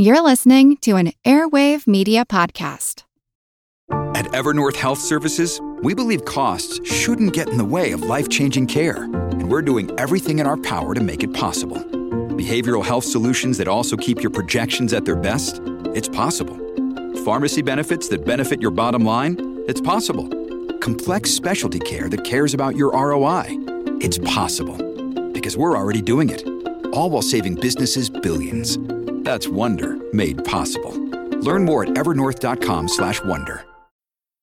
You're listening to an Airwave Media Podcast. At Evernorth Health Services, we believe costs shouldn't get in the way of life changing care, and we're doing everything in our power to make it possible. Behavioral health solutions that also keep your projections at their best? It's possible. Pharmacy benefits that benefit your bottom line? It's possible. Complex specialty care that cares about your ROI? It's possible. Because we're already doing it. All while saving businesses billions. That's Wonder made possible. Learn more at evernorth.com/wonder.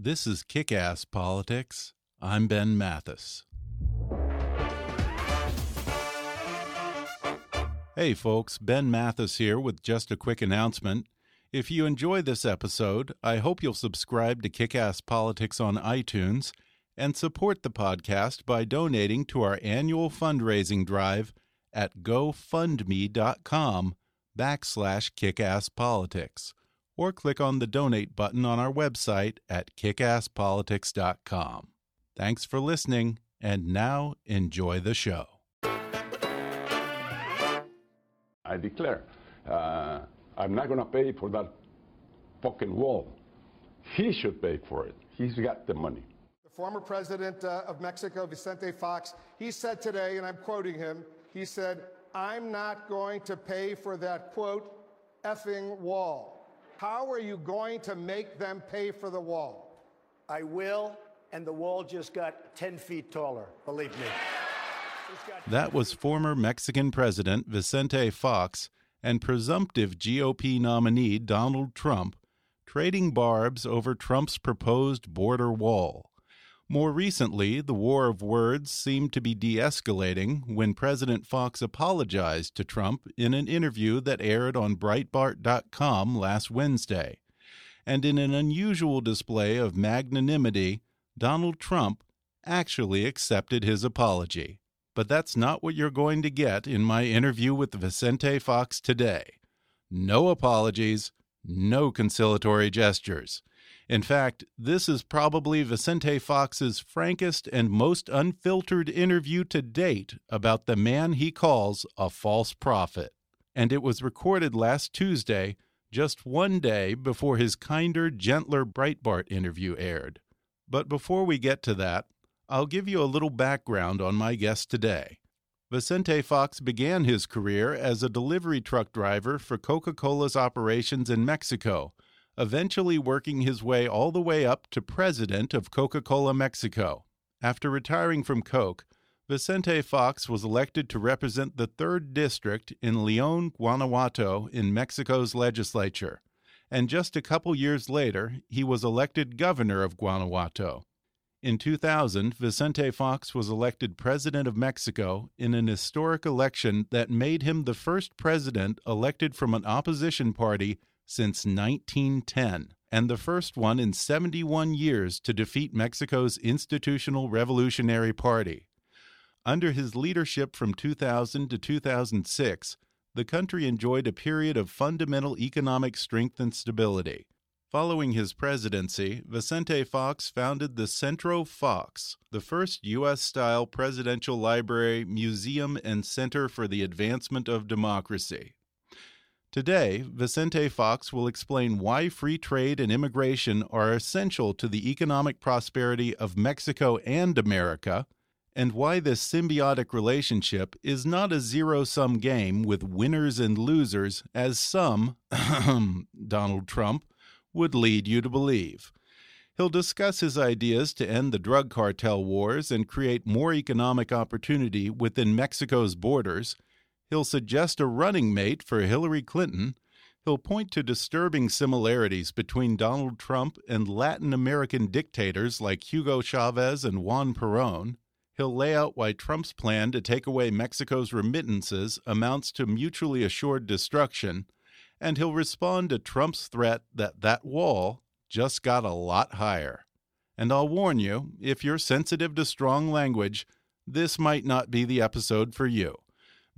This is Kick Ass Politics. I'm Ben Mathis. Hey, folks, Ben Mathis here with just a quick announcement. If you enjoy this episode, I hope you'll subscribe to Kick Ass Politics on iTunes and support the podcast by donating to our annual fundraising drive at gofundme.com backslash kickasspolitics or click on the donate button on our website at kickasspolitics.com. Thanks for listening, and now enjoy the show. I declare, uh, I'm not going to pay for that fucking wall. He should pay for it. He's got the money. The former president uh, of Mexico, Vicente Fox, he said today, and I'm quoting him, he said, I'm not going to pay for that, quote, effing wall. How are you going to make them pay for the wall? I will, and the wall just got 10 feet taller, believe me. That was former Mexican President Vicente Fox and presumptive GOP nominee Donald Trump trading barbs over Trump's proposed border wall. More recently, the war of words seemed to be de escalating when President Fox apologized to Trump in an interview that aired on Breitbart.com last Wednesday. And in an unusual display of magnanimity, Donald Trump actually accepted his apology. But that's not what you're going to get in my interview with Vicente Fox today. No apologies, no conciliatory gestures. In fact, this is probably Vicente Fox's frankest and most unfiltered interview to date about the man he calls a false prophet. And it was recorded last Tuesday, just one day before his kinder, gentler Breitbart interview aired. But before we get to that, I'll give you a little background on my guest today. Vicente Fox began his career as a delivery truck driver for Coca Cola's operations in Mexico eventually working his way all the way up to president of Coca Cola Mexico. After retiring from Coke, Vicente Fox was elected to represent the 3rd District in Leon, Guanajuato, in Mexico's legislature. And just a couple years later, he was elected governor of Guanajuato. In 2000, Vicente Fox was elected president of Mexico in an historic election that made him the first president elected from an opposition party since 1910 and the first one in 71 years to defeat Mexico's Institutional Revolutionary Party. Under his leadership from 2000 to 2006, the country enjoyed a period of fundamental economic strength and stability. Following his presidency, Vicente Fox founded the Centro Fox, the first U.S. style presidential library, museum, and center for the advancement of democracy. Today, Vicente Fox will explain why free trade and immigration are essential to the economic prosperity of Mexico and America, and why this symbiotic relationship is not a zero sum game with winners and losers, as some, Donald Trump, would lead you to believe. He'll discuss his ideas to end the drug cartel wars and create more economic opportunity within Mexico's borders He'll suggest a running mate for Hillary Clinton. He'll point to disturbing similarities between Donald Trump and Latin American dictators like Hugo Chavez and Juan Perón. He'll lay out why Trump's plan to take away Mexico's remittances amounts to mutually assured destruction. and he'll respond to Trump's threat that that wall just got a lot higher. And I'll warn you, if you're sensitive to strong language, this might not be the episode for you.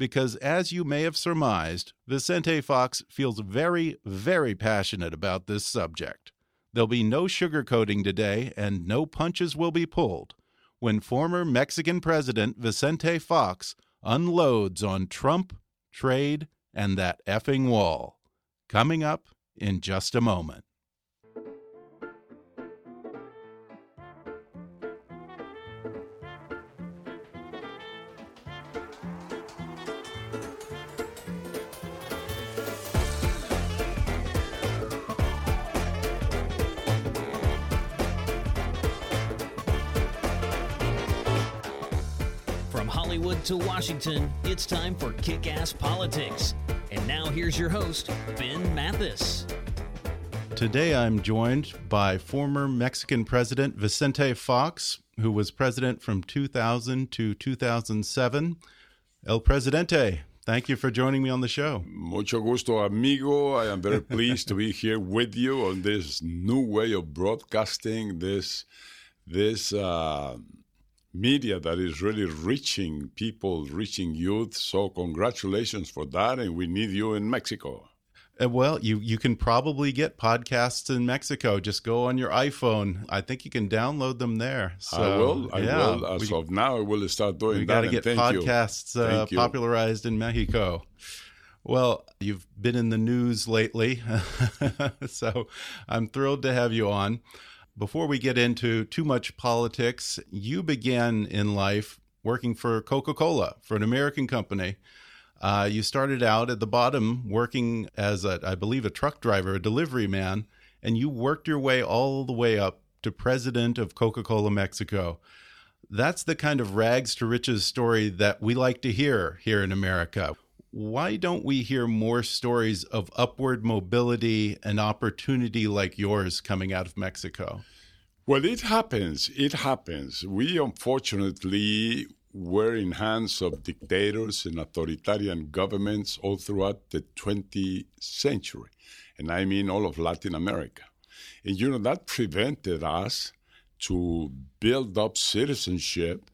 Because as you may have surmised, Vicente Fox feels very, very passionate about this subject. There'll be no sugarcoating today, and no punches will be pulled when former Mexican President Vicente Fox unloads on Trump, trade, and that effing wall. Coming up in just a moment. Hollywood to Washington, it's time for Kick Ass Politics. And now here's your host, Ben Mathis. Today I'm joined by former Mexican President Vicente Fox, who was president from 2000 to 2007. El Presidente, thank you for joining me on the show. Mucho gusto, amigo. I am very pleased to be here with you on this new way of broadcasting this this uh, media that is really reaching people, reaching youth. So congratulations for that, and we need you in Mexico. Uh, well, you you can probably get podcasts in Mexico. Just go on your iPhone. I think you can download them there. So, I will. I yeah, will. As we, of now, I will start doing we that. got to get podcasts uh, popularized in Mexico. Well, you've been in the news lately, so I'm thrilled to have you on. Before we get into too much politics, you began in life working for Coca Cola, for an American company. Uh, you started out at the bottom working as, a, I believe, a truck driver, a delivery man, and you worked your way all the way up to president of Coca Cola Mexico. That's the kind of rags to riches story that we like to hear here in America. Why don't we hear more stories of upward mobility and opportunity like yours coming out of Mexico? Well, it happens. It happens. We unfortunately were in hands of dictators and authoritarian governments all throughout the 20th century, and I mean all of Latin America. And you know that prevented us to build up citizenship.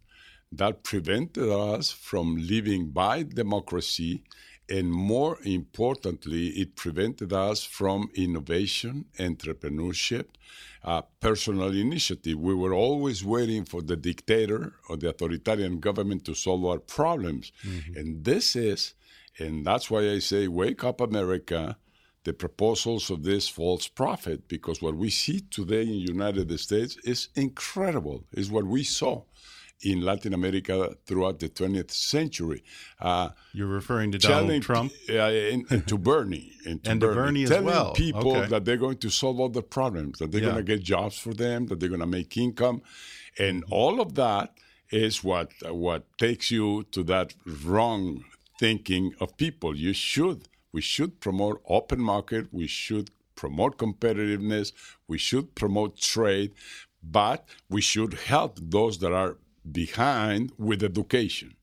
That prevented us from living by democracy and more importantly, it prevented us from innovation, entrepreneurship, uh, personal initiative. We were always waiting for the dictator or the authoritarian government to solve our problems. And this is, and that's why I say, wake up, America. The proposals of this false prophet, because what we see today in the United States is incredible. Is what we saw in Latin America throughout the 20th century. Uh, You're referring to Donald Trump? uh, and, and to Bernie, and to, And to Bernie as telling well. people Okay. that they're going to solve all the problems, that they're Yeah. going to get jobs for them, that they're going to make income, and all of that is what what takes you to that wrong thinking of people. You should we should promote open market. We should promote competitiveness. We should promote trade, but we should help those that are behind with education.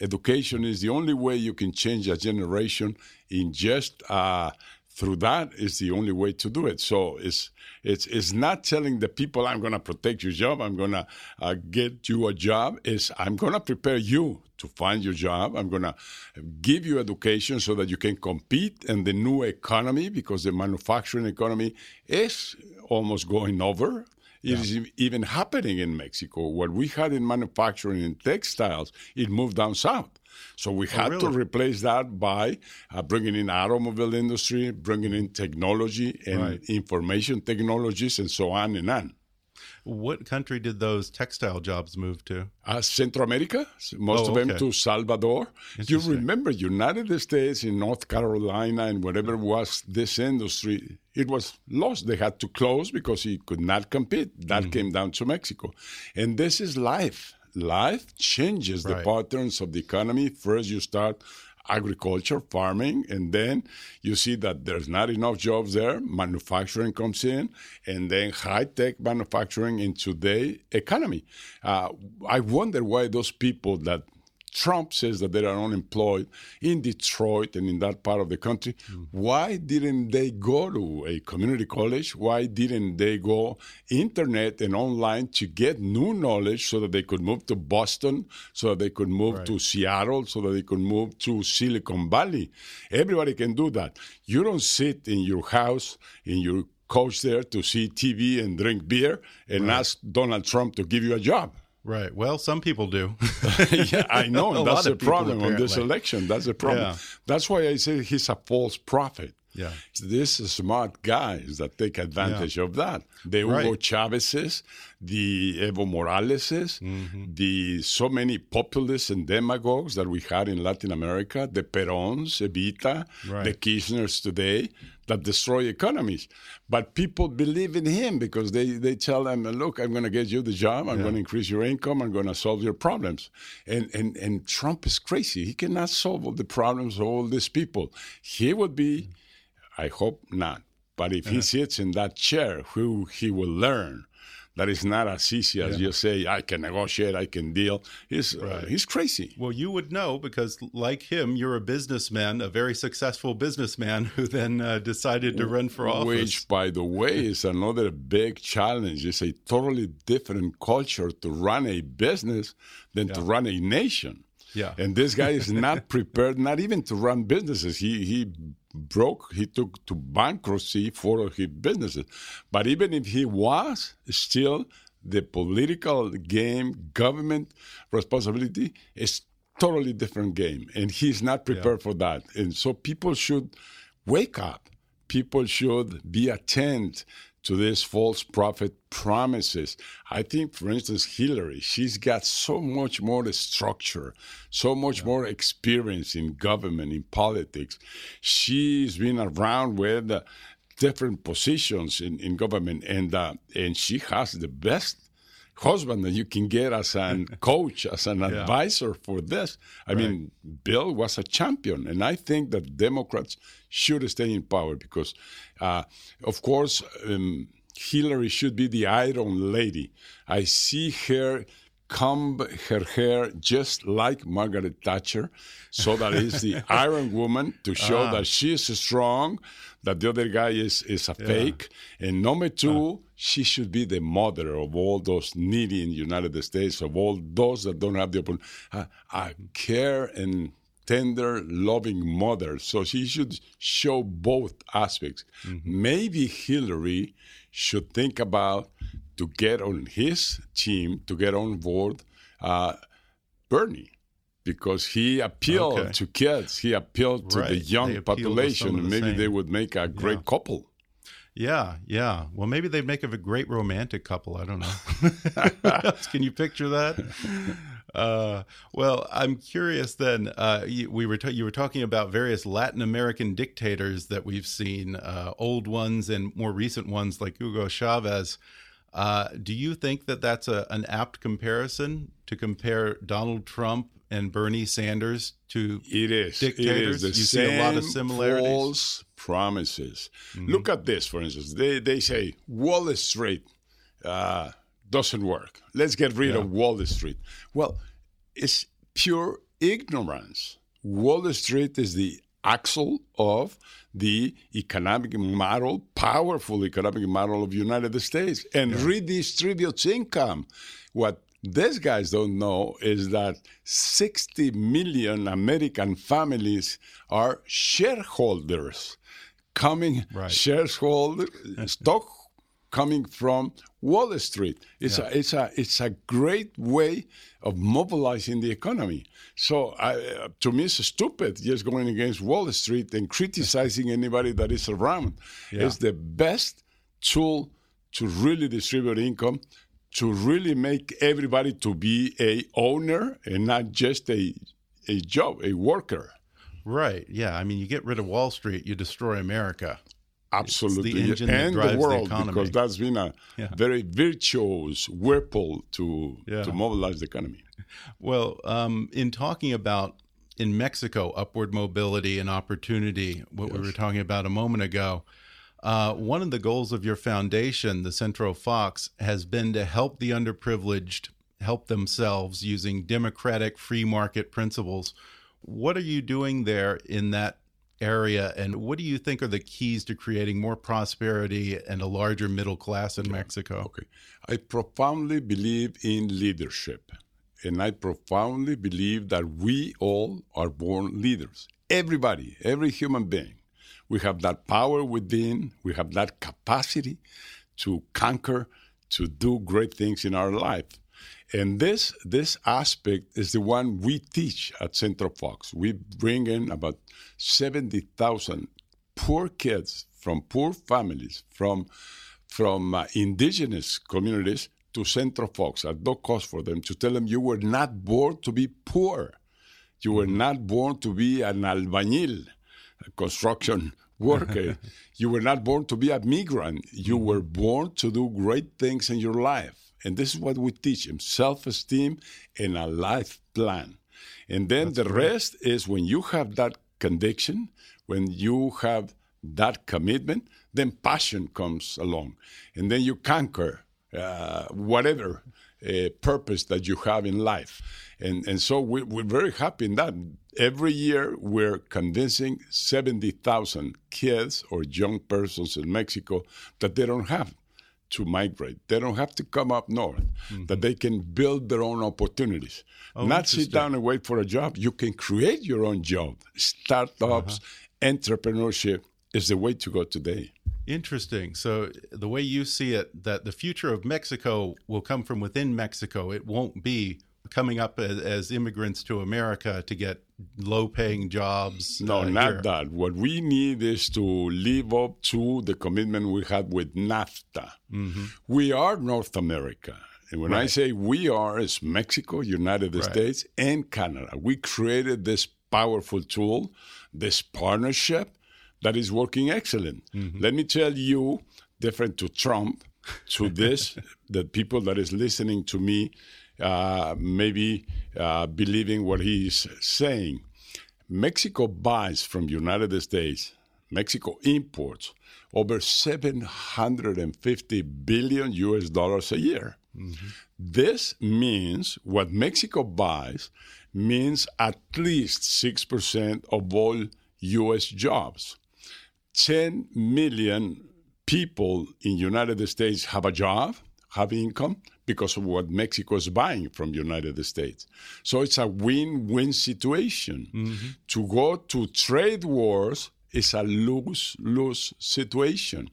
Education is the only way you can change a generation. In just uh, through that is the only way to do it. So it's it's it's not telling the people I'm going to protect your job. I'm going to uh, get you a job. Is I'm going to prepare you to find your job. I'm going to give you education so that you can compete in the new economy because the manufacturing economy is almost going over. It is even happening in Mexico. What we had in manufacturing and textiles, it moved down south. So we had to really? replace that by uh, bringing in automobile industry, bringing in technology and Right. information technologies, and so on and on. What country did those textile jobs move to? Uh, Central America, most Oh, of them okay. to Salvador. You remember, United States in North Carolina and whatever was this industry, it was lost. They had to close because it could not compete. That Mm-hmm. came down to Mexico. And this is life. Life changes the Right. patterns of the economy. First, you start agriculture, farming, and then you see that there's not enough jobs there. Manufacturing comes in, and then high tech manufacturing in today economy. Uh, I wonder why those people that Trump says that they are unemployed in Detroit and in that part of the country. Mm. Why didn't they go to a community college? Why didn't they go internet and online to get new knowledge so that they could move to Boston, so that they could move right. to Seattle, so that they could move to Silicon Valley? Everybody can do that. You don't sit in your house in your couch there to see TV and drink beer and right. ask Donald Trump to give you a job. Right. Well, some people do. yeah, I know. that's the problem on this election. That's the problem. Yeah. That's why I say he's a false prophet. Yeah. These smart guys that take advantage yeah. of that. The Hugo right. Chavez's, the Evo Morales's, mm-hmm. the so many populists and demagogues that we had in Latin America, the Perons, Evita, right. the Kirchners today that destroy economies. But people believe in him because they, they tell them, look, I'm going to get you the job. I'm yeah. going to increase your income. I'm going to solve your problems. And, and, and Trump is crazy. He cannot solve all the problems of all these people. He would be, I hope not. But if he sits in that chair, who he will learn that is not as easy as yeah. you say. I can negotiate. I can deal. He's uh, right. uh, he's crazy. Well, you would know because, like him, you're a businessman, a very successful businessman who then uh, decided to run for office. Which, by the way, is another big challenge. It's a totally different culture to run a business than yeah. to run a nation. Yeah. And this guy is not prepared, not even to run businesses. He he broke, he took to bankruptcy for his businesses. But even if he was, still the political game, government responsibility is totally different game. And he's not prepared yeah. for that. And so people should wake up. People should be attentive to these false prophet promises. I think, for instance, Hillary, she's got so much more structure, so much yeah. more experience in government, in politics. She's been around with uh, different positions in, in government, and uh, and she has the best husband that you can get as a coach, as an yeah. advisor for this. I right. mean, Bill was a champion, and I think that Democrats should stay in power because, uh, of course, um, Hillary should be the Iron Lady. I see her comb her hair just like Margaret Thatcher, so that is the Iron Woman to show ah. that she is strong, that the other guy is, is a yeah. fake. And number two, uh. She should be the mother of all those needy in the United States, of all those that don't have the opportunity. uh, uh, care and tender, loving mother. So she should show both aspects. Mm-hmm. Maybe Hillary should think about to get on his team, to get on board uh, Bernie. Because he appealed okay. to kids, he appealed to right. the young population, and maybe same. they would make a great yeah. couple. Yeah, yeah. Well, maybe they'd make of a great romantic couple. I don't know. Can you picture that? Uh, well, I'm curious. Then uh, you, we were you were talking about various Latin American dictators that we've seen, uh, old ones and more recent ones like Hugo Chavez. Uh, do you think that that's a, an apt comparison to compare Donald Trump and Bernie Sanders to it is dictators? It is you see a lot of similarities. False promises. Mm -hmm. Look at this, for instance. They they say Wall Street uh, doesn't work. Let's get rid yeah. of Wall Street. Well, it's pure ignorance. Wall Street is the axle of the economic model, powerful economic model of United States, and yeah. redistributes income. What these guys don't know is that 60 million American families are shareholders, coming right. shareholder stock coming from Wall Street. It's yeah. a it's a it's a great way of mobilizing the economy. So uh, to me, it's stupid just going against Wall Street and criticizing anybody that is around. Yeah. It's the best tool to really distribute income, to really make everybody to be a owner and not just a a job, a worker. Right. Yeah. I mean, you get rid of Wall Street, you destroy America. Absolutely, the and the world, the because that's been a yeah. very virtuous whirlpool to yeah. to mobilize the economy. Well, um, in talking about in Mexico upward mobility and opportunity, what yes. we were talking about a moment ago. Uh, one of the goals of your foundation, the Centro Fox, has been to help the underprivileged help themselves using democratic free market principles. What are you doing there in that area, and what do you think are the keys to creating more prosperity and a larger middle class in Mexico? Okay. I profoundly believe in leadership, and I profoundly believe that we all are born leaders. Everybody, every human being. We have that power within, we have that capacity to conquer, to do great things in our life. And this this aspect is the one we teach at Centro Fox. We bring in about 70,000 poor kids from poor families, from from uh, indigenous communities to Centro Fox at no cost for them to tell them you were not born to be poor. You were not born to be an albañil, construction worker. you were not born to be a migrant. You were born to do great things in your life. And this is what we teach them self esteem and a life plan. And then That's the great. rest is when you have that conviction, when you have that commitment, then passion comes along. And then you conquer uh, whatever uh, purpose that you have in life. And, and so we, we're very happy in that. Every year, we're convincing 70,000 kids or young persons in Mexico that they don't have to migrate. They don't have to come up north, mm-hmm. that they can build their own opportunities. Oh, Not sit down and wait for a job. You can create your own job. Startups, uh-huh. entrepreneurship is the way to go today. Interesting. So the way you see it, that the future of Mexico will come from within Mexico. It won't be coming up as, as immigrants to America to get low paying jobs? No, uh, not here. that. What we need is to live up to the commitment we had with NAFTA. Mm -hmm. We are North America. And when right. I say we are, it's Mexico, United right. States, and Canada. We created this powerful tool, this partnership that is working excellent. Mm -hmm. Let me tell you, different to Trump, to this, the people that is listening to me maybe uh, believing what he's saying. Mexico buys from United States. Mexico imports over 750 billion US dollars a year. Mm-hmm. This means what Mexico buys means at least 6% of all US jobs. 10 million people in United States have a job, have income because of what Mexico is buying from United States. So it's a win-win situation. Mm-hmm. To go to trade wars is a lose-lose situation.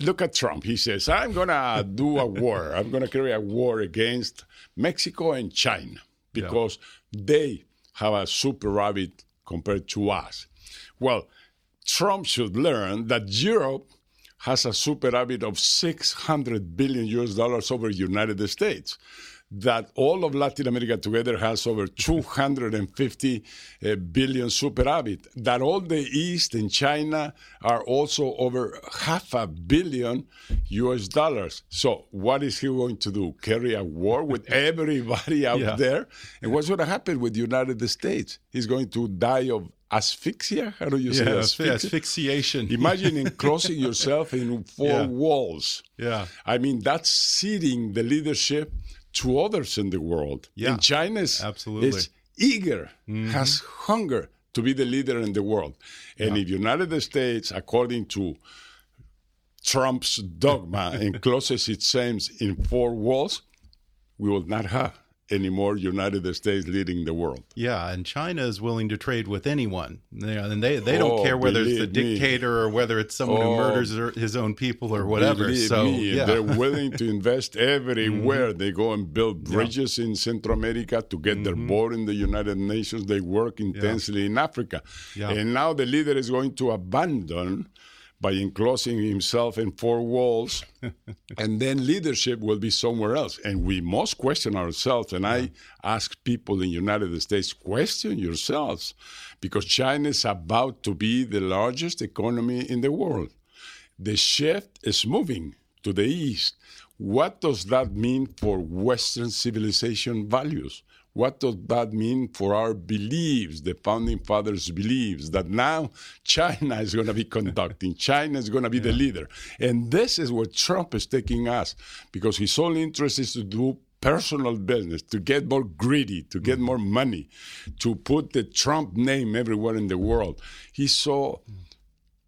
Look at Trump. He says, I'm going to do a war. I'm going to carry a war against Mexico and China because yeah. they have a superávit compared to us. Well, Trump should learn that Europe has a superávit of 600 billion US dollars over the United States. That all of Latin America together has over 250 uh, billion superávit. That all the East and China are also over half a billion US dollars. So, what is he going to do? Carry a war with everybody out yeah. there? And what's going to happen with the United States? He's going to die of asphyxia. How do you say yeah, asphyxia? asphyxiation? Imagine enclosing yourself in four yeah. walls. Yeah. I mean, that's ceding the leadership to others in the world. Yeah. And China is, Absolutely. is eager, mm-hmm. has hunger to be the leader in the world. And yeah. if United States, according to Trump's dogma, encloses its aims in four walls, we will not have anymore United States leading the world. Yeah, and China is willing to trade with anyone. and they they don't oh, care whether it's the dictator me. or whether it's someone oh, who murders his own people or whatever. So me, yeah. they're willing to invest everywhere. Mm-hmm. They go and build bridges yeah. in Central America to get mm-hmm. their board in the United Nations. They work intensely yeah. in Africa. And now the leader is going to abandon by enclosing himself in four walls, and then leadership will be somewhere else. And we must question ourselves. And I ask people in the United States, question yourselves, because China is about to be the largest economy in the world. The shift is moving to the east. What does that mean for Western civilization values? What does that mean for our beliefs, the founding fathers' beliefs, that now China is going to be conducting, China is going to be yeah. the leader? And this is where Trump is taking us because his only interest is to do personal business, to get more greedy, to get mm. more money, to put the Trump name everywhere in the world. He's so mm.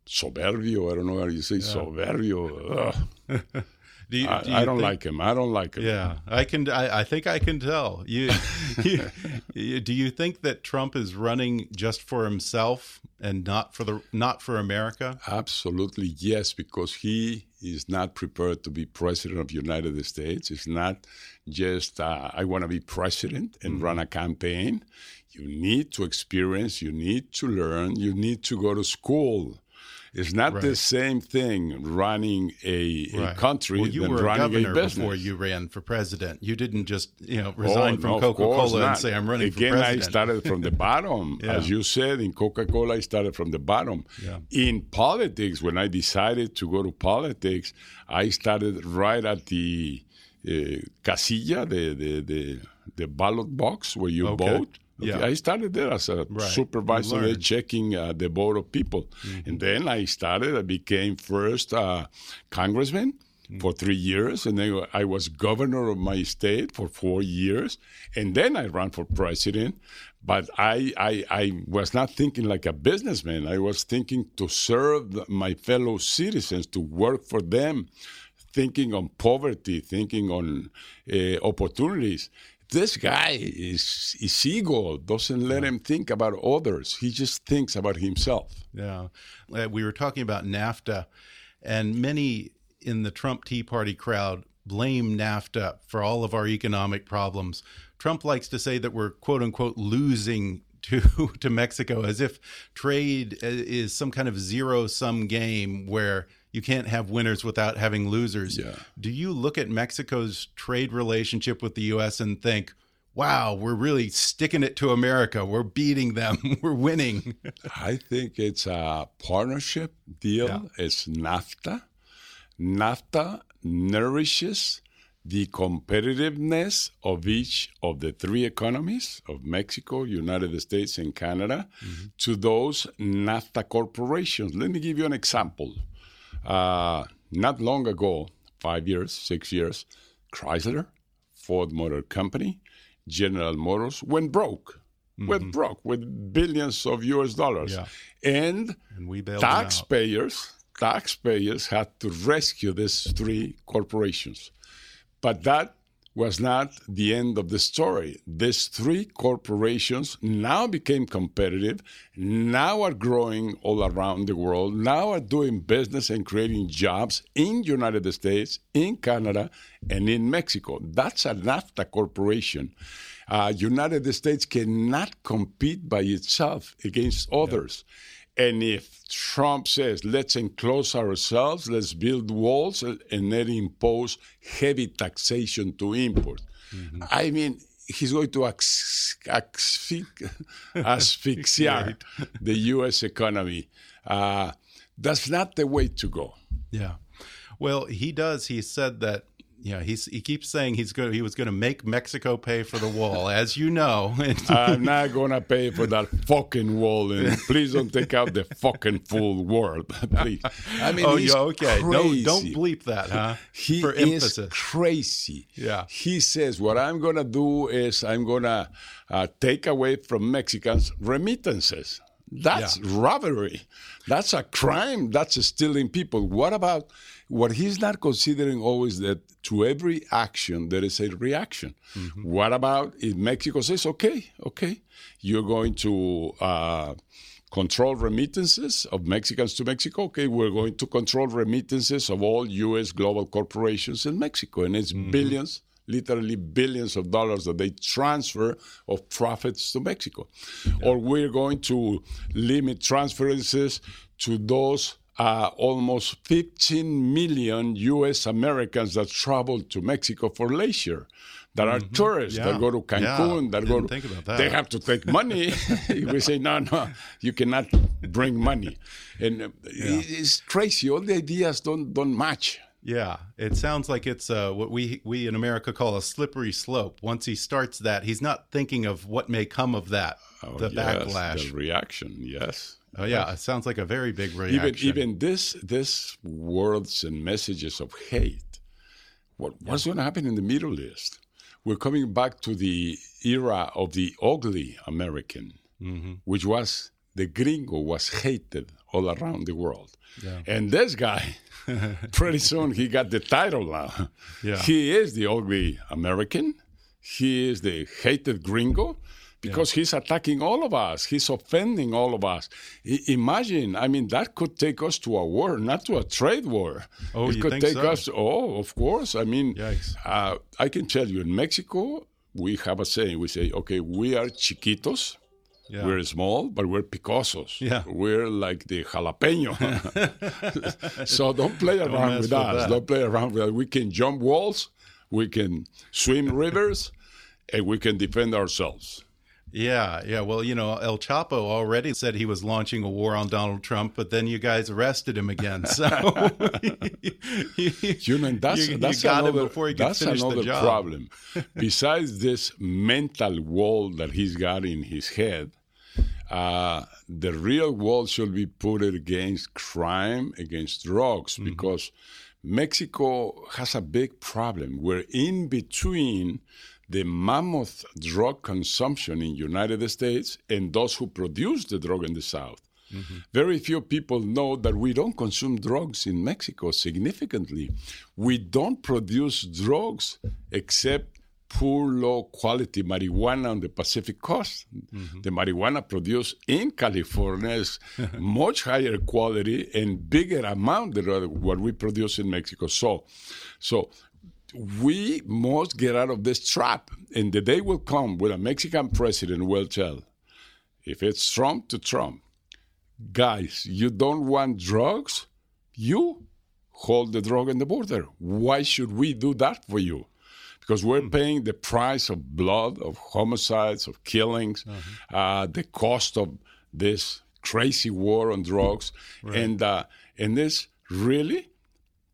soberbio. I don't know how you say soberbio. Do you, I, do you I don't think- like him. I don't like him. Yeah, I can. I, I think I can tell. You, you, you- do you think that Trump is running just for himself and not for the not for America? Absolutely yes, because he is not prepared to be president of the United States. It's not just uh, I want to be president and run a campaign. You need to experience. You need to learn. You need to go to school. It's not the same thing running a, a country Well, you than were a running governor a business. before you ran for president. You didn't just you know Oh, resign no, from of Coca Cola and say I'm running Again, for president. I started from the bottom. Yeah. As you said, in Coca Cola, I started from the bottom. Yeah. In politics, when I decided to go to politics, I started right at the uh, casilla, the, the, the, the ballot box where you Okay. vote. Yeah. I started there as a Right. Supervisor, checking uh, the vote of people. And then I started, I became first uh, congressman for three years. And then I was governor of my state for four years. And then I ran for president. But I, I, I was not thinking like a businessman. I was thinking to serve my fellow citizens, to work for them, thinking on poverty, thinking on uh, opportunities. This guy is, is ego, doesn't let him think about others. He just thinks about himself. Yeah. Uh, we were talking about NAFTA, and many in the Trump Tea Party crowd blame NAFTA for all of our economic problems. Trump likes to say that we're quote unquote losing to to Mexico as if trade uh, is some kind of zero sum game where you can't have winners without having losers. Yeah. Do you look at Mexico's trade relationship with the US and think, "Wow, we're really sticking it to America. We're beating them. we're winning." I think it's a partnership deal. Yeah. It's NAFTA. NAFTA nourishes the competitiveness of each of the three economies of Mexico, United States, and Canada mm-hmm. to those NAFTA corporations. Let me give you an example. Uh, not long ago, five years, six years, Chrysler, Ford Motor Company, General Motors went broke. Went broke with billions of US dollars. Yeah. And And we bailed them out. taxpayers, taxpayers had to rescue these three corporations. But that was not the end of the story. These three corporations now became competitive, now are growing all around the world, now are doing business and creating jobs in United States, in Canada, and in Mexico. That's a NAFTA corporation. Uh, United States cannot compete by itself against others. And if Trump says, let's enclose ourselves, let's build walls, and then impose heavy taxation to import, I mean, he's going to ax- asphy- asphyxiate the U.S. economy. Uh, that's not the way to go. Yeah. Well, he does. He said that. Yeah, he's he keeps saying he's going. He was going to make Mexico pay for the wall, as you know. I'm not gonna pay for that fucking wall, and please don't take out the fucking full word, please. I mean, oh, he's yeah, okay. Crazy. Don't don't bleep that, huh? He for is emphasis. crazy. Yeah. He says, What I'm going to do is I'm going to uh, take away from Mexicans remittances. That's robbery. That's a crime. That's stealing people. What about what he's not considering always that to every action there is a reaction? Mm-hmm. What about if Mexico says, okay, okay, you're going to uh, control remittances of Mexicans to Mexico. Okay, we're going to control remittances of all U.S. global corporations in Mexico, and it's billions, literally billions of dollars that they transfer of profits to Mexico. Or we're going to limit transferences to those. Uh, almost 15 million U.S. Americans that travel to Mexico for leisure, that are tourists Mm-hmm. Yeah. that go to Yeah. Cancun, that go to, think about that. they have to take money. we say, no, no, you cannot bring money. And uh, it's crazy. All the ideas don't, don't match. Yeah, it sounds like it's uh, what we we in America call a slippery slope. Once he starts that, he's not thinking of what may come of that, the Oh, Yes, backlash. The reaction, yes. oh yeah, it sounds like a very big reaction. even this this words and messages of hate. What what's going to happen in the Middle East? we're coming back to the era of the ugly American, mm-hmm. which was the gringo was hated all around the world. Yeah. And this guy, pretty soon he got the title now. Yeah. He is the ugly American. He is the hated gringo because yeah. he's attacking all of us. He's offending all of us. I- imagine, I mean, that could take us to a war, not to a trade war. Oh, it you could think take so? us. Oh, of course. I mean, uh, I can tell you, in Mexico, we have a saying. We say, okay, we are chiquitos. Yeah. We're small, but we're picosos. Yeah. We're like the jalapeno. so don't play Don't around with with us. that. Don't play around with us. We can jump walls, we can swim rivers, and we can defend ourselves. Yeah, yeah. Well, you know, El Chapo already said he was launching a war on Donald Trump, but then you guys arrested him again. So you know, that's you, that's you got another, him before he could that's finish another the job. problem. Besides this mental wall that he's got in his head, uh, the real wall should be put against crime, against drugs, Mm-hmm. because Mexico has a big problem. We're in between the mammoth drug consumption in United States and those who produce the drug in the South. Mm-hmm. Very few people know that we don't consume drugs in Mexico significantly. We don't produce drugs except poor, low quality marijuana on the Pacific coast. Mm-hmm. The marijuana produced in California is much higher quality and bigger amount than what we produce in Mexico. So, so we must get out of this trap. And the day will come when a Mexican president will tell, if it's Trump to Trump, guys, you don't want drugs? You hold the drug in the border. Why should we do that for you? Because we're paying the price of blood, of homicides, of killings, uh, the cost of this crazy war on drugs, and uh, and this really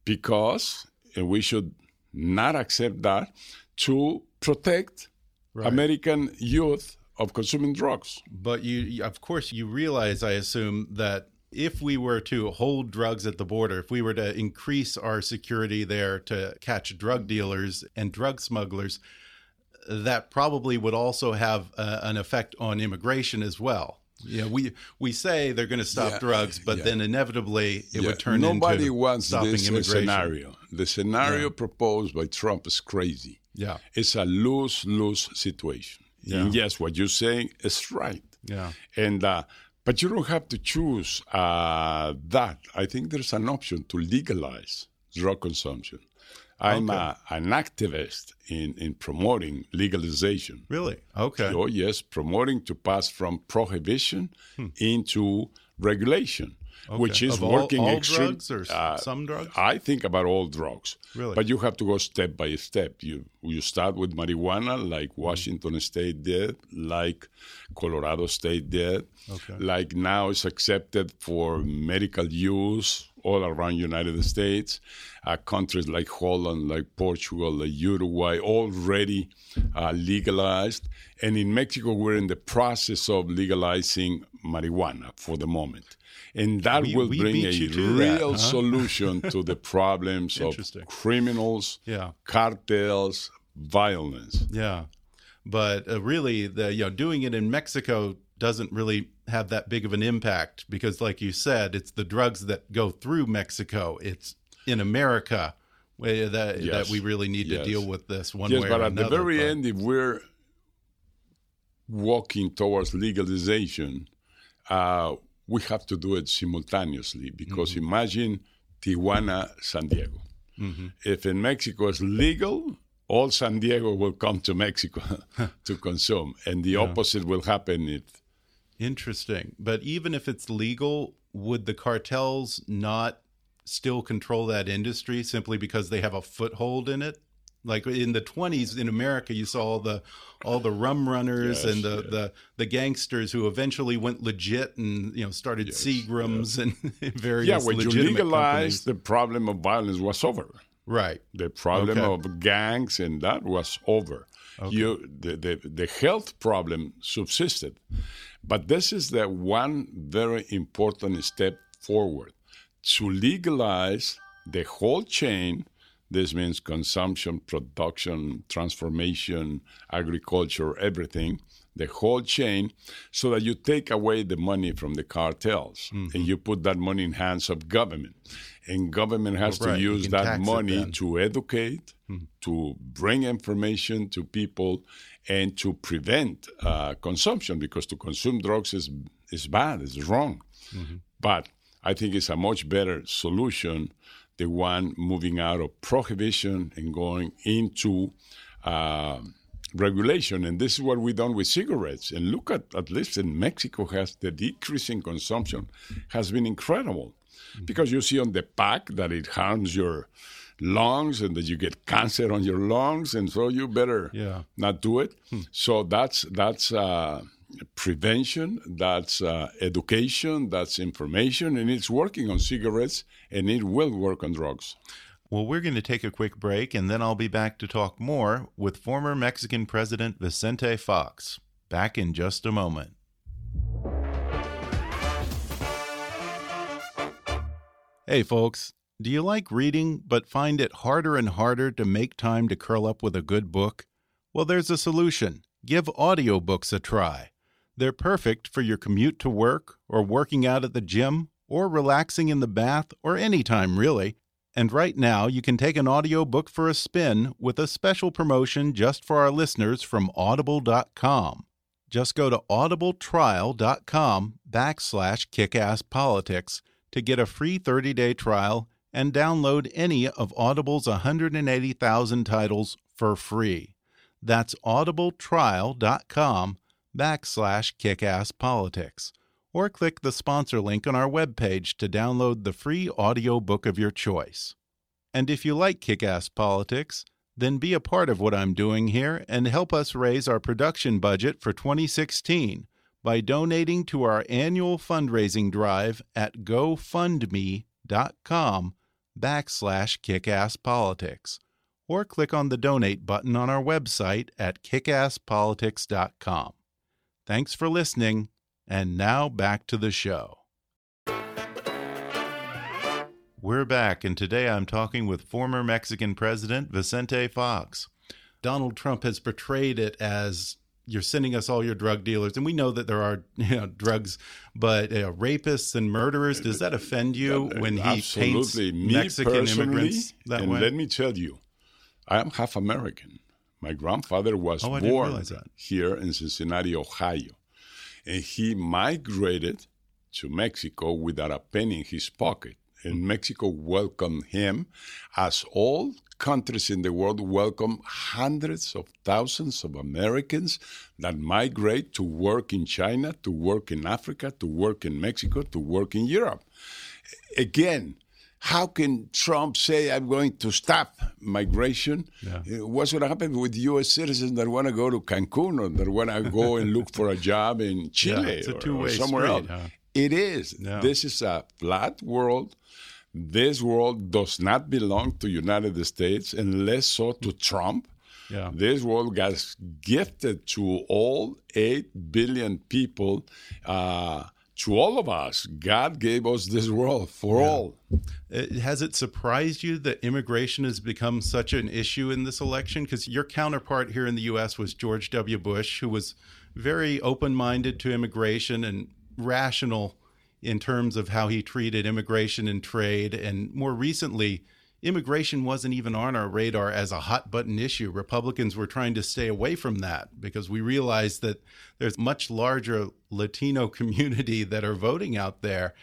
because and we should not accept that to protect American youth of consuming drugs. But you- of course, you realize, I assume, that if we were to hold drugs at the border, if we were to increase our security there to catch drug dealers and drug smugglers, that probably would also have uh, an effect on immigration as well. You know, we we say they're going to stop Yeah, drugs, but yeah. then inevitably it Yeah, would turn Nobody into wants stopping this immigration. scenario. The scenario proposed by Trump is crazy. Yeah, It's a lose lose situation. Yeah. And yes, what you're saying is right. yeah, And uh, but you don't have to choose uh, that. I think there's an option to legalize drug consumption. I'm a, an activist in, in promoting legalization. really. Okay, Oh, yes, promoting to pass from prohibition into regulation, which is all- working all extreme- drugs or uh, some drugs? I think about all drugs. Really? But you have to go step by step. You you start with marijuana, like Hmm. Washington State did, like Colorado State did, Okay. like now it's accepted for medical use all around United States. Uh, countries like Holland, like Portugal, like Uruguay, already uh, legalized. And in Mexico, we're in the process of legalizing marijuana for the moment. And that We- will we bring a to that, real huh? solution to the problems of criminals, Yeah. cartels, violence. Yeah, but uh, really, the you know doing it in Mexico doesn't really have that big of an impact because, like you said, it's the drugs that go through Mexico. It's in America that Yes. that we really need to Yes. deal with this one yes, way but or at another. the very but- end, if we're walking towards legalization, uh, we have to do it simultaneously because Mm-hmm. imagine Tijuana, San Diego. If in Mexico it's legal, all San Diego will come to Mexico to consume, and the opposite will happen if Interesting. But even if it's legal, would the cartels not still control that industry simply because they have a foothold in it? Like in the 20s in America, you saw all the all the rum runners Yes, and the, the the gangsters who eventually went legit and you know started Seagrams and various yeah, when you legitimate legalize, companies. the problem of violence was over. right. The problem Okay. of gangs and that was over. Okay. You, the, the, the health problem subsisted. But this is the one very important step forward to legalize the whole chain This means consumption, production, transformation, agriculture, everything, the whole chain, so that you take away the money from the cartels Mm-hmm. and you put that money in hands of government. And government has Right, to use that money to educate, to bring information to people, and to prevent uh, consumption because to consume drugs is is bad, it's wrong. Mm-hmm. But I think it's a much better solution, the one moving out of prohibition and going into uh, regulation. And this is what we've done with cigarettes. And look at at least in Mexico has the decrease in consumption has been incredible. Because you see on the pack that it harms your lungs and that you get cancer on your lungs, and so you better Yeah. not do it. So that's that's uh, prevention, that's uh, education, that's information, and it's working on cigarettes, and it will work on drugs. Well, we're going to take a quick break, and then I'll be back to talk more with former Mexican President Vicente Fox. Back in just a moment. Hey, folks. Do you like reading but find it harder and harder to make time to curl up with a good book? Well, there's a solution. Give audiobooks a try. They're perfect for your commute to work, or working out at the gym, or relaxing in the bath, or any time, really. And right now, you can take an audiobook for a spin with a special promotion just for our listeners from audible.com. Just go to audibletrial.com backslash kickasspolitics to get a free 30-day trial and download any of Audible's 180,000 titles for free. That's audibletrial.com backslash kickasspolitics. Or click the sponsor link on our webpage to download the free audiobook of your choice. And if you like Kick-Ass Politics, then be a part of what I'm doing here and help us raise our production budget for 2016 by donating to our annual fundraising drive at gofundme.com backslash kickasspolitics or click on the donate button on our website at kickasspolitics.com. Thanks for listening, and now back to the show. We're back, and today I'm talking with former Mexican President Vicente Fox. Donald Trump has portrayed it as you're sending us all your drug dealers, and we know that there are you know, drugs, but uh, rapists and murderers. Does that offend you when he Absolutely. paints Me Mexican immigrants that and way? let me tell you, I am half American. My grandfather was Oh, born here in Cincinnati, Ohio, and he migrated to Mexico without a penny in his pocket. And Mexico welcomed him as all countries in the world welcome hundreds of thousands of Americans that migrate to work in China, to work in Africa, to work in Mexico, to work in Europe. Again, how can Trump say I'm going to stop migration? Yeah. What's going to happen with U.S. citizens that want to go to Cancun or that want to go and look for a job in Chile it's a or- or, two-way somewhere street, else? huh? It is. Yeah. This is a flat world. This world does not belong to United States and less so to Trump. Yeah. This world got gifted to all 8 billion people, uh, to all of us. God gave us this world for all. Uh, Has it surprised you that immigration has become such an issue in this election? Because your counterpart here in the U.S. was George W. Bush, who was very open minded to immigration and rational in terms of how he treated immigration and trade. And more recently, immigration wasn't even on our radar as a hot button issue. Republicans were trying to stay away from that because we realized that there's much larger Latino community that are voting out there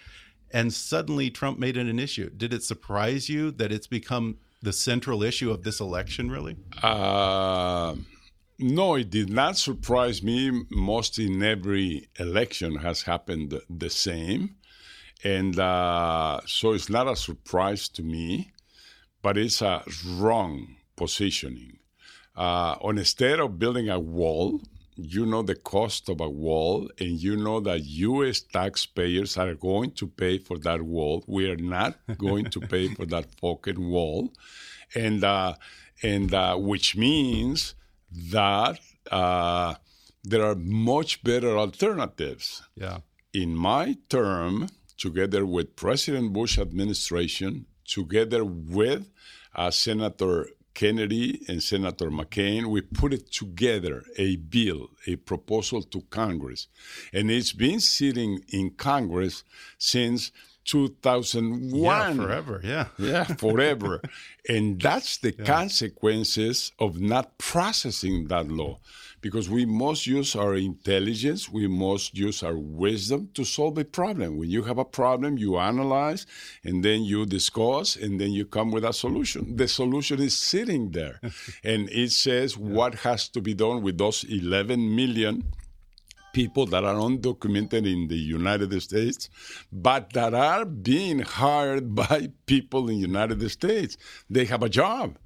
and suddenly Trump made it an issue. Did it surprise you that it's become the central issue of this election, really? Uh, no, it did not surprise me. Most in every election has happened the same. And uh, so it's not a surprise to me, but it's a wrong positioning. Uh, on instead of building a wall, you know the cost of a wall, and you know that U.S. taxpayers are going to pay for that wall. We are not going to pay for that fucking wall, and uh, and uh, which means that uh, there are much better alternatives Yeah. in my term, together with President Bush administration together with uh, Senator Kennedy and Senator McCain, we put it together a bill, a proposal to Congress. And it's been sitting in Congress since 2001. Yeah, forever, yeah. Yeah, forever. and that's the yeah. consequences of not processing that law because we must use our intelligence, we must use our wisdom to solve a problem. When you have a problem, you analyze and then you discuss and then you come with a solution. The solution is sitting there and it says yeah. what has to be done with those 11 million people that are undocumented in the United States, but that are being hired by people in the United States. They have a job.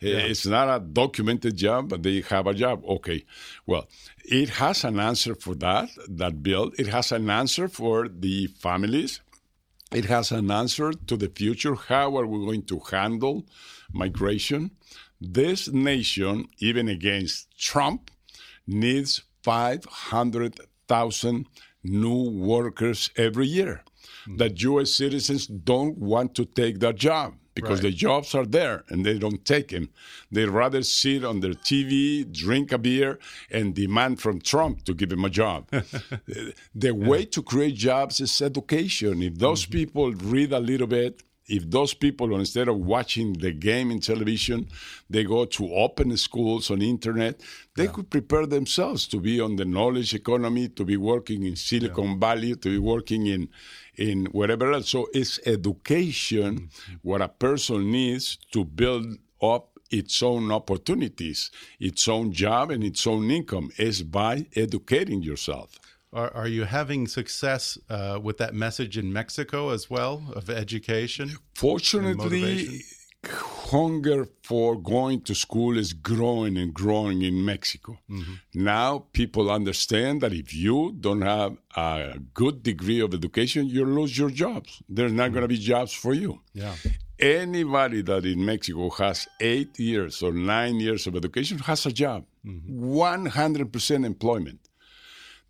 Yeah. It's not a documented job, but they have a job. Okay. Well, it has an answer for that, that bill. It has an answer for the families. It has an answer to the future. How are we going to handle migration? This nation, even against Trump, needs 500,000 new workers every year. Mm-hmm. That U.S. citizens don't want to take that job because right. the jobs are there and they don't take them. They rather sit on their TV, drink a beer, and demand from Trump to give them a job. the way to create jobs is education. If those mm-hmm. people read a little bit, if those people instead of watching the game in television they go to open schools on internet they yeah. could prepare themselves to be on the knowledge economy to be working in silicon yeah. valley to be working in in whatever else so it's education what a person needs to build up its own opportunities its own job and its own income is by educating yourself are, are you having success uh, with that message in Mexico as well of education? Fortunately, hunger for going to school is growing and growing in Mexico. Mm-hmm. Now people understand that if you don't have a good degree of education, you lose your jobs. There's not mm-hmm. going to be jobs for you. Yeah. Anybody that in Mexico has eight years or nine years of education has a job, mm-hmm. 100% employment.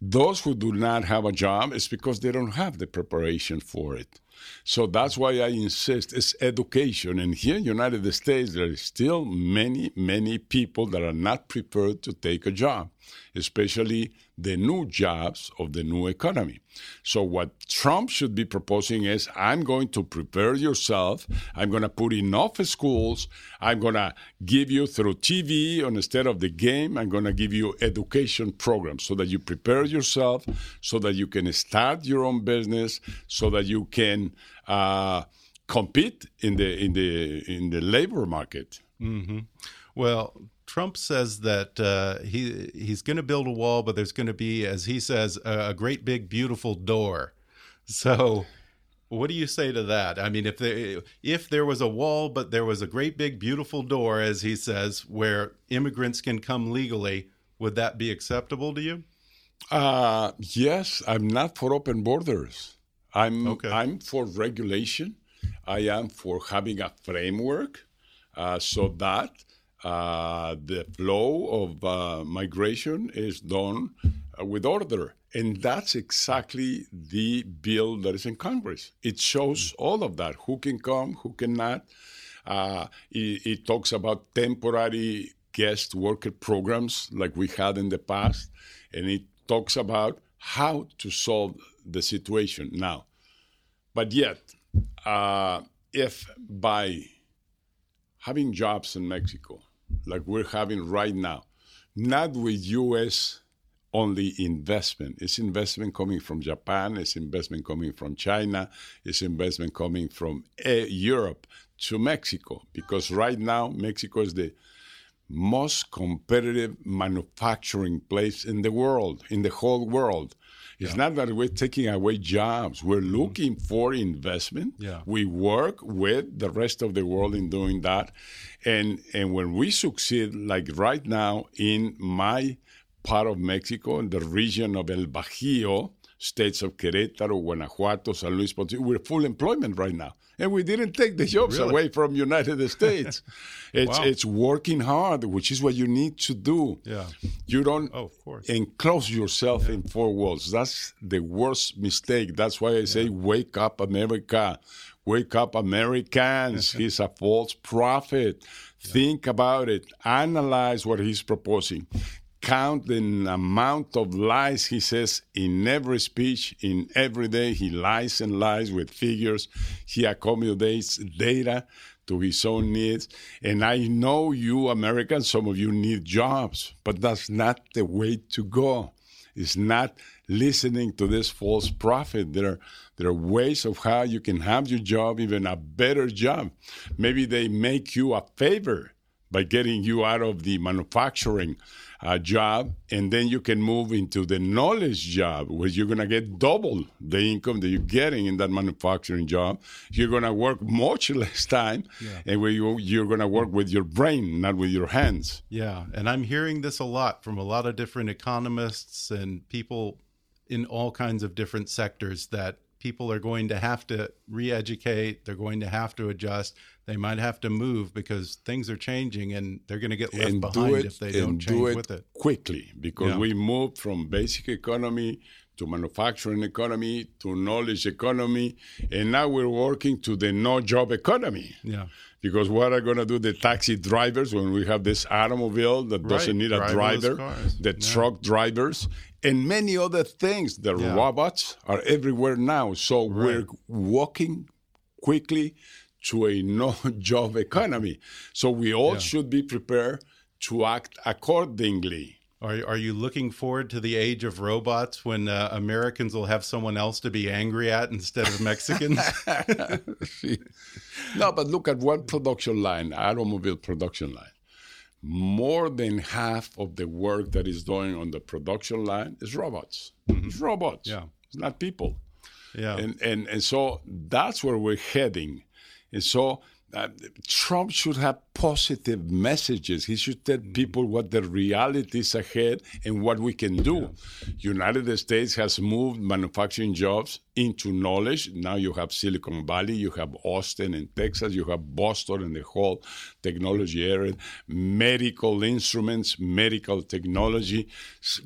Those who do not have a job is because they don't have the preparation for it. So that's why I insist it's education. And here in the United States, there are still many, many people that are not prepared to take a job, especially the new jobs of the new economy. So what Trump should be proposing is I'm going to prepare yourself. I'm going to put enough schools. I'm going to give you through TV instead of the game. I'm going to give you education programs so that you prepare yourself, so that you can start your own business, so that you can uh, compete in the in the in the labor market. Mm-hmm. Well, Trump says that uh, he he's going to build a wall, but there's going to be, as he says, a, a, great big beautiful door. So, what do you say to that? I mean, if there if there was a wall, but there was a great big beautiful door, as he says, where immigrants can come legally, would that be acceptable to you? Uh, yes, I'm not for open borders. I'm okay. I'm for regulation. I am for having a framework uh, so that uh, the flow of uh, migration is done uh, with order. And that's exactly the bill that is in Congress. It shows all of that who can come, who cannot. Uh, it, it, talks about temporary guest worker programs like we had in the past. And it talks about how to solve the situation now. But yet, if by having jobs in Mexico, like we're having right now, not with U.S. only investment. It's investment coming from Japan, it's investment coming from China, it's investment coming from uh, Europe to Mexico, because right now Mexico is the most competitive manufacturing place in the world, in the whole world. It's yeah. not that we're taking away jobs. We're mm-hmm. looking for investment. Yeah. We work with the rest of the world in doing that. And and when we succeed, like right now in my part of Mexico, in the region of El Bajío, states of Querétaro, Guanajuato, San Luis Potosí, we're full employment right now and we didn't take the jobs really? away from United States. it's wow. it's working hard, which is what you need to do. Yeah. You don't oh, of course. enclose yourself yeah. in four walls. That's the worst mistake. That's why I say yeah. wake up America. Wake up, Americans. he's a false prophet. Yeah. Think about it. Analyze what he's proposing. Count the amount of lies he says in every speech, in every day. He lies and lies with figures. He accommodates data to his own needs. And I know you Americans, some of you need jobs, but that's not the way to go. It's not listening to this false prophet. There are, there are ways of how you can have your job, even a better job. Maybe they make you a favor by getting you out of the manufacturing uh, job, and then you can move into the knowledge job where you're going to get double the income that you're getting in that manufacturing job. You're going to work much less time, yeah. and where you, you're going to work with your brain, not with your hands. Yeah, and I'm hearing this a lot from a lot of different economists and people in all kinds of different sectors that people are going to have to re-educate they're going to have to adjust they might have to move because things are changing and they're going to get left and behind it, if they don't change do it with it quickly because yeah. we moved from basic economy to manufacturing economy to knowledge economy and now we're working to the no job economy yeah because what are going to do the taxi drivers when we have this automobile that right. doesn't need a driver the yeah. truck drivers and many other things. The Yeah. robots are everywhere now. So we're walking quickly to a no job economy. So we all Yeah. should be prepared to act accordingly. Are, are you looking forward to the age of robots when uh, Americans will have someone else to be angry at instead of Mexicans? no, but look at one production line, automobile production line. More than half of the work that is doing on the production line is robots. It's robots. Yeah. It's not people. yeah. And, and, and so that's where we're heading. And so uh, Trump should have positive messages. He should tell people what the reality is ahead and what we can do. United States has moved manufacturing jobs into knowledge. Now you have Silicon Valley, you have Austin in Texas, you have Boston and the whole technology area, medical instruments, medical technology,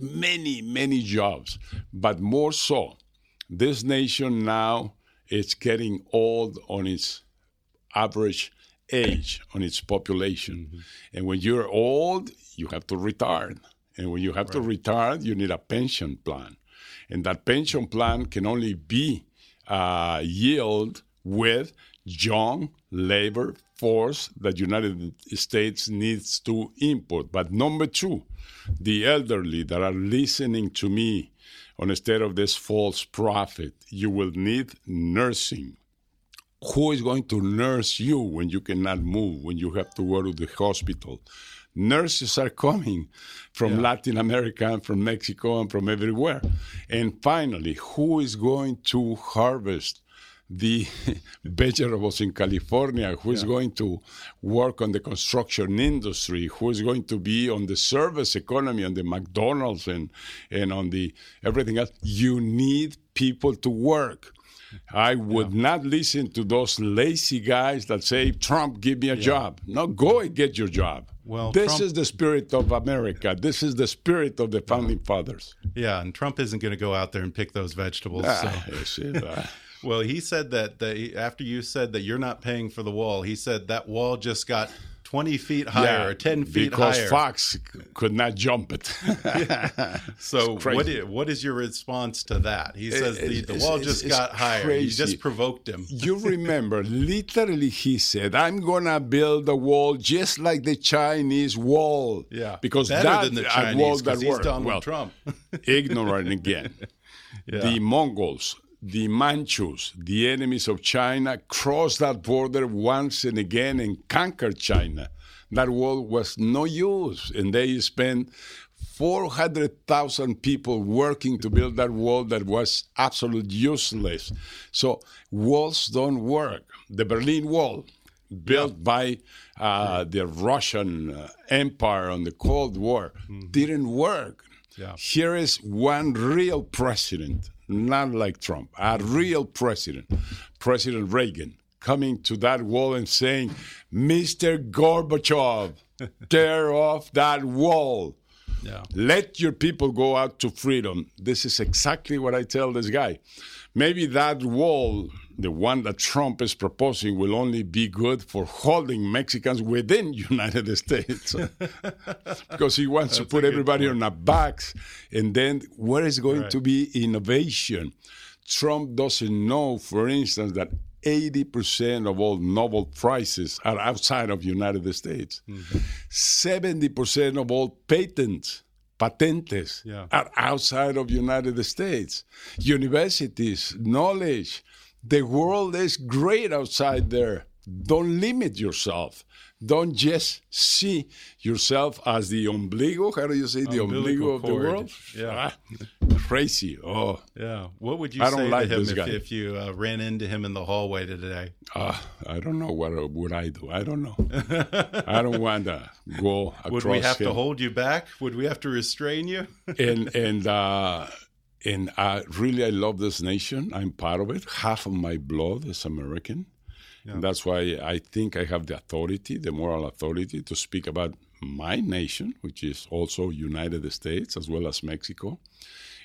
many, many jobs. But more so, this nation now is getting old on its average age on its population. And when you're old, you have to retire. And when you have to retire, you need a pension plan. And that pension plan can only be uh, yield with young labor force that United States needs to import. But number two, the elderly that are listening to me on instead of this false prophet, you will need nursing who is going to nurse you when you cannot move, when you have to go to the hospital? Nurses are coming from Latin America and from Mexico and from everywhere. And finally, who is going to harvest the vegetables in California? Who is going to work on the construction industry? Who is going to be on the service economy, on the McDonald's and, and on the everything else? You need people to work. I would not listen to those lazy guys that say, Trump, give me a job. No, go and get your job. Well, this Trump- is the spirit of America. This is the spirit of the founding fathers. yeah, and Trump isn't going to go out there and pick those vegetables. Ah, yes, ah. Well, he said that the, after you said that you're not paying for the wall, he said that wall just got 20 feet higher or 10 feet because higher. Fox could not jump it. so what is, what is your response to that? He says the, the it's- wall it's- just it's got higher. You just provoked him. you remember, literally, he said, "I'm gonna build a wall just like the Chinese wall." Yeah, because better that than the Chinese wall that he's worked. Donald well, Trump. ignorant again. The Mongols, the Manchus, the enemies of China, crossed that border once and again and conquered China. That wall was no use, and they spent 400,000 people working to build that wall that was absolutely useless. So walls don't work. The Berlin Wall, built by uh, the Russian uh, Empire on the Cold War, didn't work. Yeah. Here is one real president, not like Trump, a real president, President Reagan, coming to that wall and saying, Mr. Gorbachev, tear off that wall. Yeah. Let your people go out to freedom. This is exactly what I tell this guy. Maybe that wall the one that Trump is proposing will only be good for holding Mexicans within United States because he wants to put everybody on a box and then where is going Right. to be innovation Trump doesn't know for instance that 80% of all Nobel prizes are outside of United States 70% of all patents patentes Yeah. are outside of United States. Universities, knowledge, the world is great outside there. Don't limit yourself. Don't just see yourself as the ombligo. How do you say the Umbilical ombligo of the cord. world? Yeah. Ah, crazy. Oh, Yeah. What would you I don't say like to him this if, guy. if you uh, ran into him in the hallway today? ah, I don't know what would I do. I don't know. I don't want to go across Would we have to hold you back? Would we have to restrain you? and and uh, and uh, really, I love this nation. I'm part of it. Half of my blood is American, and that's why I think I have the authority, the moral authority, to speak about my nation, which is also United States as well as Mexico,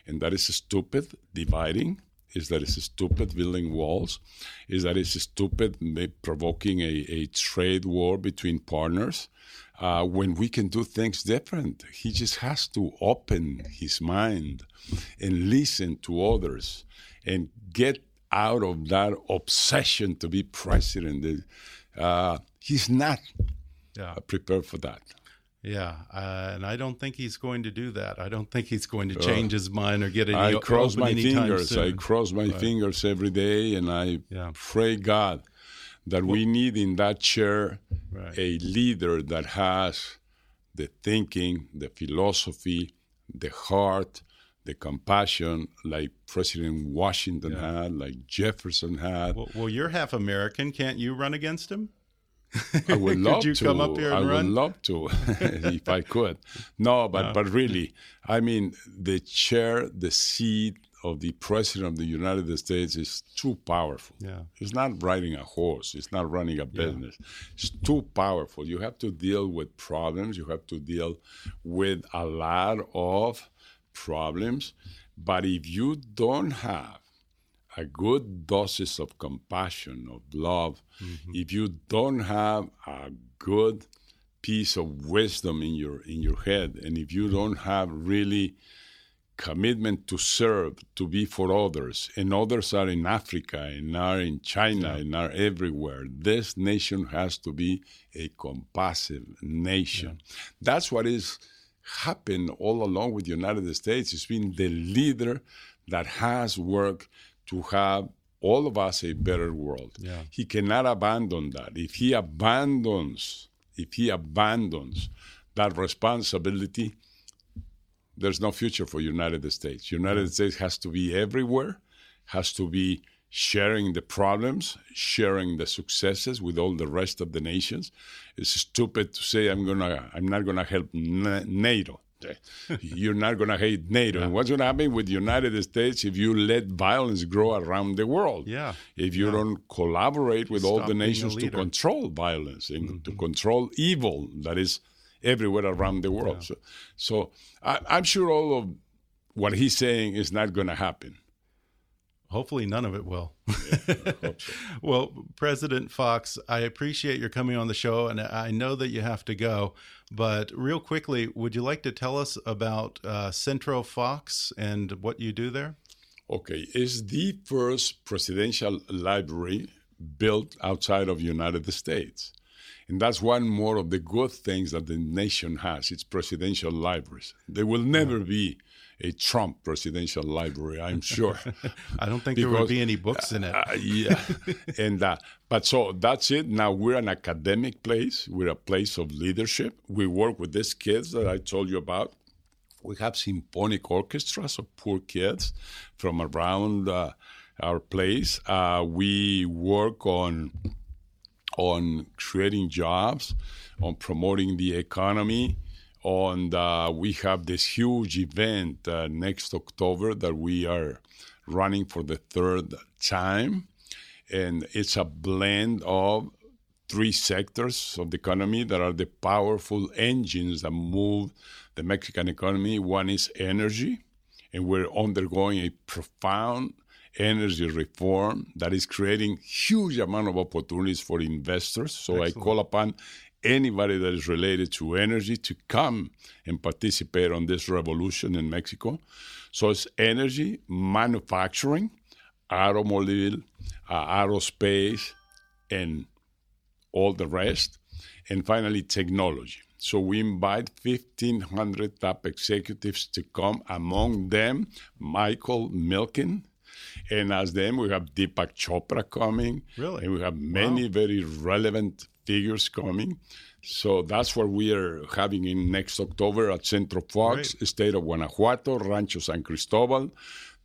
and that is stupid dividing. Is that it's stupid building walls? Is that it's stupid provoking a, a trade war between partners? Uh, when we can do things different. He just has to open his mind and listen to others and get out of that obsession to be president. Uh, he's not Yeah. uh, prepared for that. Yeah, uh, and I don't think he's going to do that. I don't think he's going to change his mind or get any. I cross my fingers. I cross my fingers every day, and I Yeah. pray God that we need in that chair Right. a leader that has the thinking, the philosophy, the heart, the compassion, like President Washington had, like Jefferson had. Well, well, you're half American. Can't you run against him? I would love Could you to. come up here and I would run? love to, if I could. No, but but really, I mean, the chair, the seat of the president of the United States is too powerful. Yeah. It's not riding a horse. It's not running a business. It's too powerful. You have to deal with problems. You have to deal with a lot of problems. But if you don't have a good doses of compassion, of love, mm-hmm. if you don't have a good piece of wisdom in your in your head, and if you don't have really commitment to serve, to be for others, and others are in Africa, and are in China, and are everywhere. This nation has to be a compassive nation. That's what is happened all along with the United States. It's been the leader that has worked to have all of us a better world. Yeah. He cannot abandon that. If he abandons, if he abandons that responsibility, there's no future for United States. United States has to be everywhere, has to be sharing the problems, sharing the successes with all the rest of the nations. It's stupid to say I'm gonna, I'm not gonna help NATO. You're not gonna hate NATO. And what's gonna happen with the United States if you let violence grow around the world? Yeah. If you don't collaborate with all the nations to. Mm-hmm. control violence and to control evil that is everywhere around the world. So, so I, I'm sure all of what he's saying is not going to happen. Hopefully, none of it will. well, President Fox, I appreciate your coming on the show, and I know that you have to go. But real quickly, would you like to tell us about uh, Centro Fox and what you do there? Okay, it's the first presidential library built outside of United States. And that's one more of the good things that the nation has, its presidential libraries. There will never be a Trump presidential library, I'm sure. I don't think there would Because- be any books in it. Uh, yeah, and uh, but so that's it. Now we're an academic place. We're a place of leadership. We work with these kids that I told you about. We have symphonic orchestras of poor kids from around uh, our place. Uh, we work on on creating jobs, on promoting the economy. On uh, we have this huge event uh, next October that we are running for the third time, and it's a blend of three sectors of the economy that are the powerful engines that move the Mexican economy. One is energy, and we're undergoing a profound energy reform that is creating huge amount of opportunities for investors. So Excellent. I call upon anybody that is related to energy to come and participate on this revolution in Mexico. So it's energy, manufacturing, automobile, uh, aerospace, and all the rest. And finally, technology. So we invite 1,500 top executives to come, among them Michael Milken. And as them, we have Deepak Chopra coming. Really? And we have many wow. very relevant figures coming. So that's what we are having in next October at Centro Fox, Great. state of Guanajuato, Rancho San Cristobal.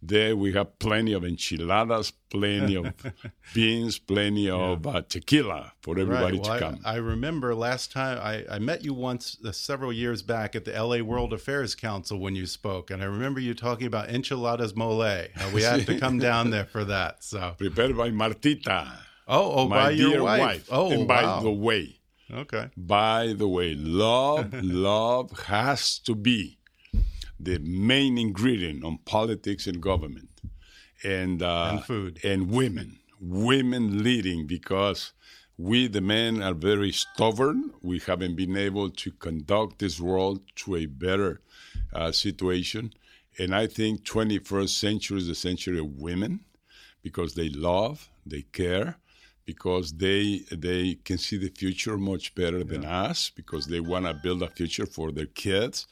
There we have plenty of enchiladas, plenty of beans, plenty yeah. of uh, tequila for everybody right. well, to come. I, I, remember last time I, I met you once uh, several years back at the LA World Affairs Council when you spoke, and I remember you talking about enchiladas mole. Uh, we have to come down there for that. So prepared by Martita. Oh, oh, by your wife. wife. Oh, and wow. by the way, okay. By the way, love, love has to be the main ingredient on politics and government, and uh, and food. and women, women leading because we the men are very stubborn. We haven't been able to conduct this world to a better uh, situation, and I think 21st century is the century of women because they love, they care, because they they can see the future much better than us because they want to build a future for their kids.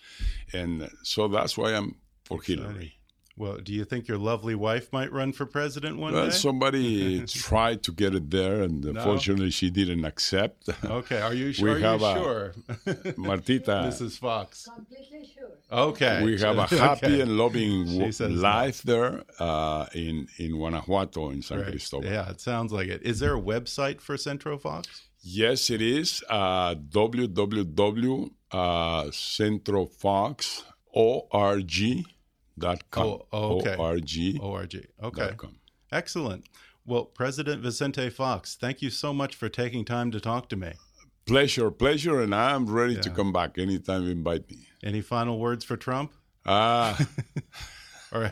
And so that's why i'm for hillary well, do you think your lovely wife might run for president one well, day? Somebody tried to get it there, and no. unfortunately, she didn't accept. Okay, are you, sure? we are have you sure? Martita. Mrs. Fox. Completely sure. Okay. We have a happy okay. and loving life there uh, in, in Guanajuato, in San Cristobal. Yeah, it sounds like it. Is there a website for Centro Fox? Yes, it is. Uh, www.centrofox.org dot com. Oh, oh okay. O-R-G. O-R-G. Okay. Com. Excellent. Well, President Vicente Fox, thank you so much for taking time to talk to me. Pleasure, pleasure, and I'm ready yeah. to come back anytime you invite me. Any final words for Trump? Ah. or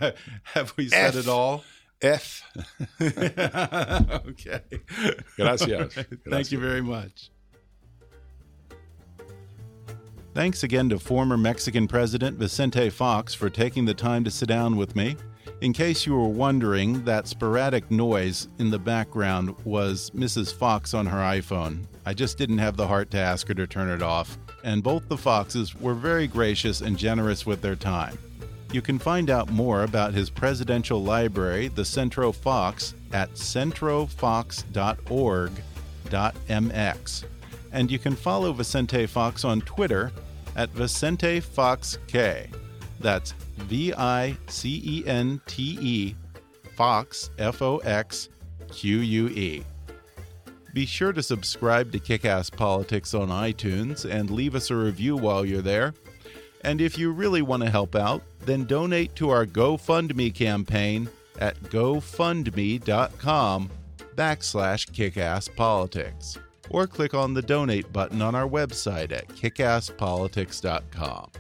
have we said F. it all? F. okay. Gracias. Thank Gracias. you very much. Thanks again to former Mexican President Vicente Fox for taking the time to sit down with me. In case you were wondering, that sporadic noise in the background was Mrs. Fox on her iPhone. I just didn't have the heart to ask her to turn it off, and both the Foxes were very gracious and generous with their time. You can find out more about his presidential library, the Centro Fox, at centrofox.org.mx. And you can follow Vicente Fox on Twitter at Vicente Fox Que. That's V I C E N T E Fox F O X Q U E. Be sure to subscribe to Kickass Politics on iTunes and leave us a review while you're there. And if you really want to help out, then donate to our GoFundMe campaign at gofundme.com backslash kickasspolitics or click on the donate button on our website at kickasspolitics.com.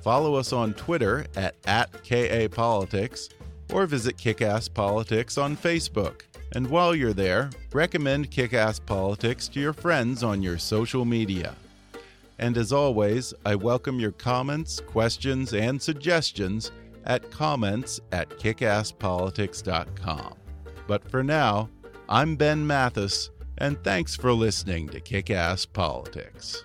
Follow us on Twitter at, at KAPolitics or visit Kickass Politics on Facebook. And while you're there, recommend Kickass Politics to your friends on your social media. And as always, I welcome your comments, questions, and suggestions at comments at kickasspolitics.com. But for now, I'm Ben Mathis and thanks for listening to Kick Ass Politics.